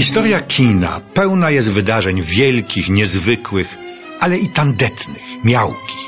Historia kina pełna jest wydarzeń wielkich, niezwykłych, ale i tandetnych, miałkich.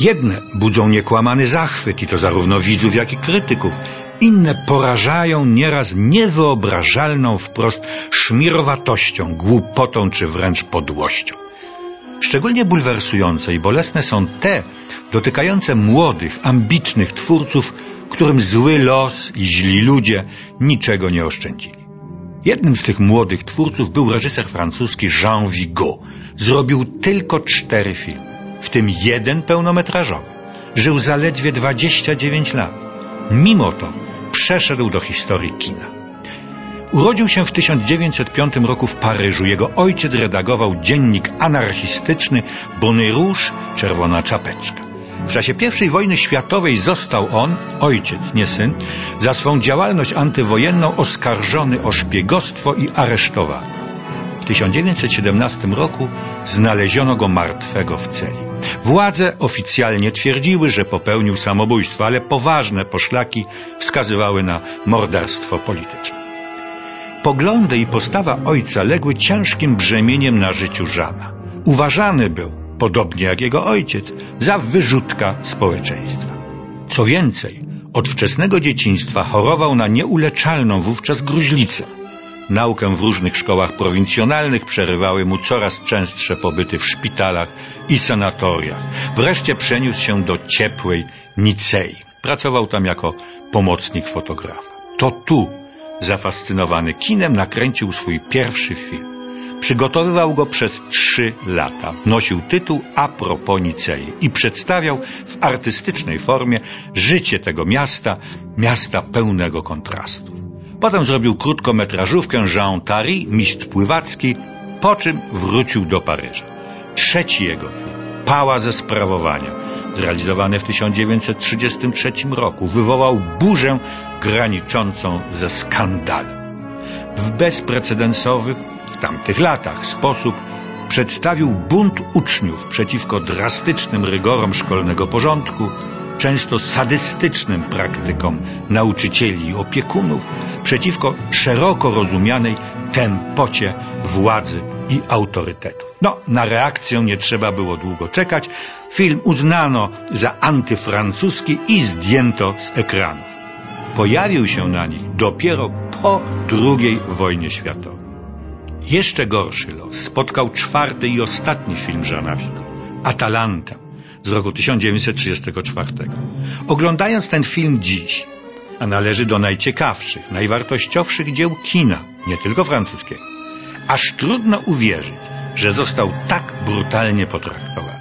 Jedne budzą niekłamany zachwyt i to zarówno widzów, jak i krytyków. Inne porażają nieraz niewyobrażalną wprost szmirowatością, głupotą czy wręcz podłością. Szczególnie bulwersujące i bolesne są te dotykające młodych, ambitnych twórców, którym zły los i źli ludzie niczego nie oszczędzili. Jednym z tych młodych twórców był reżyser francuski Jean Vigo. Zrobił tylko cztery filmy, w tym jeden pełnometrażowy. Żył zaledwie 29 lat. Mimo to przeszedł do historii kina. Urodził się w 1905 roku w Paryżu. Jego ojciec redagował dziennik anarchistyczny Bonnet Rouge, Czerwona Czapeczka. W czasie I wojny światowej został on, ojciec, nie syn, za swą działalność antywojenną oskarżony o szpiegostwo i aresztowany. W 1917 roku znaleziono go martwego w celi. Władze oficjalnie twierdziły, że popełnił samobójstwo, ale poważne poszlaki wskazywały na morderstwo polityczne. Poglądy i postawa ojca legły ciężkim brzemieniem na życiu Żana. Uważany był, podobnie jak jego ojciec, za wyrzutka społeczeństwa. Co więcej, od wczesnego dzieciństwa chorował na nieuleczalną wówczas gruźlicę. Naukę w różnych szkołach prowincjonalnych przerywały mu coraz częstsze pobyty w szpitalach i sanatoriach. Wreszcie przeniósł się do ciepłej Nicei. Pracował tam jako pomocnik fotografa. To tu, zafascynowany kinem, nakręcił swój pierwszy film. Przygotowywał go przez trzy lata. Nosił tytuł A propos Nicei i przedstawiał w artystycznej formie życie tego miasta, miasta pełnego kontrastów. Potem zrobił krótkometrażówkę Jean Tari, mistrz pływacki, po czym wrócił do Paryża. Trzeci jego film, Pała ze sprawowania, zrealizowany w 1933 roku, wywołał burzę graniczącą ze skandalem. W bezprecedensowy w tamtych latach sposób przedstawił bunt uczniów przeciwko drastycznym rygorom szkolnego porządku, często sadystycznym praktykom nauczycieli i opiekunów, przeciwko szeroko rozumianej tempocie władzy i autorytetów. No, na reakcję nie trzeba było długo czekać. Film uznano za antyfrancuski i zdjęto z ekranów. Pojawił się na nich dopiero po II wojnie światowej. Jeszcze gorszy los spotkał czwarty i ostatni film Vigo, Atalanta z roku 1934. Oglądając ten film dziś, a należy do najciekawszych, najwartościowszych dzieł kina, nie tylko francuskiego, aż trudno uwierzyć, że został tak brutalnie potraktowany.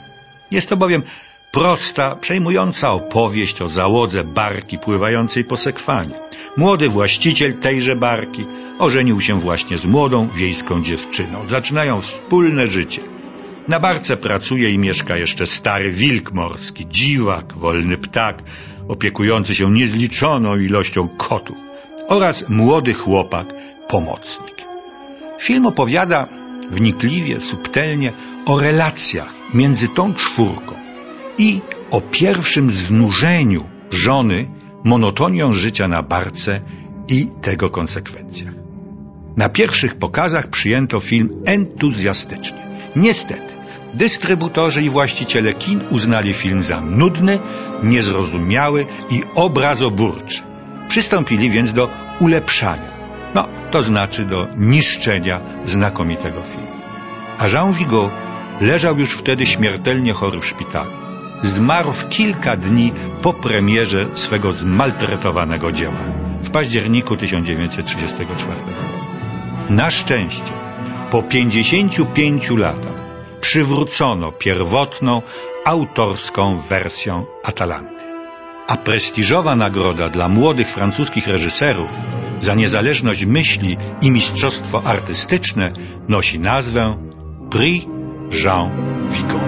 Jest to bowiem prosta, przejmująca opowieść o załodze barki pływającej po sekwanie. Młody właściciel tejże barki ożenił się właśnie z młodą wiejską dziewczyną. Zaczynają wspólne życie. Na barce pracuje i mieszka jeszcze stary wilk morski, dziwak, wolny ptak, opiekujący się niezliczoną ilością kotów oraz młody chłopak, pomocnik. Film opowiada wnikliwie, subtelnie o relacjach między tą czwórką i o pierwszym znużeniu żony monotonią życia na barce i tego konsekwencjach. Na pierwszych pokazach przyjęto film entuzjastycznie. Niestety, dystrybutorzy i właściciele kin uznali film za nudny, niezrozumiały i obrazoburczy. Przystąpili więc do ulepszania, no to znaczy do niszczenia znakomitego filmu. A Jean Vigo leżał już wtedy śmiertelnie chory w szpitalu. Zmarł w kilka dni po premierze swego zmaltretowanego dzieła w październiku 1934 roku. Na szczęście po 55 latach przywrócono pierwotną, autorską wersję Atalanty. a prestiżowa nagroda dla młodych francuskich reżyserów za niezależność myśli i mistrzostwo artystyczne nosi nazwę Prix Jean Vigo.